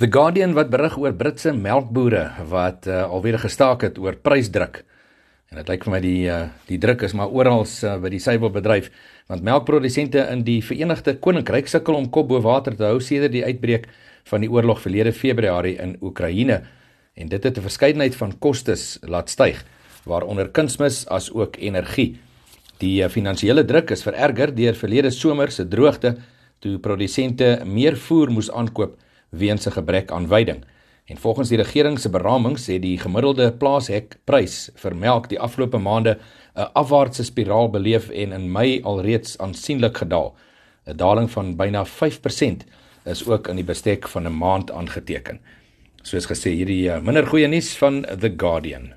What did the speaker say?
The Guardian wat berig oor Britse melkbooie wat uh, alweer gestaak het oor prysdruk. En dit lyk vir my die uh, die druk is maar oral uh, by die suiwelbedryf want melkprodusente in die Verenigde Koninkryk sukkel om kop bo water te hou sedert die uitbreek van die oorlog verlede Februarie in Oekraïne en dit het 'n verskeidenheid van kostes laat styg waaronder kunsmis as ook energie. Die finansiële druk is vererger deur verlede somer se droogte toe produsente meer voer moes aankoop weens 'n gebrek aan veiding. En volgens die regering se beramings het die gemiddelde plaashekprys vir melk die afgelope maande 'n afwaartse spiraal beleef en in Mei alreeds aansienlik gedaal. 'n Daling van byna 5% is ook in die bestek van 'n maand aangeteken. Soos gesê hierdie eh, minder goeie nuus van The Guardian.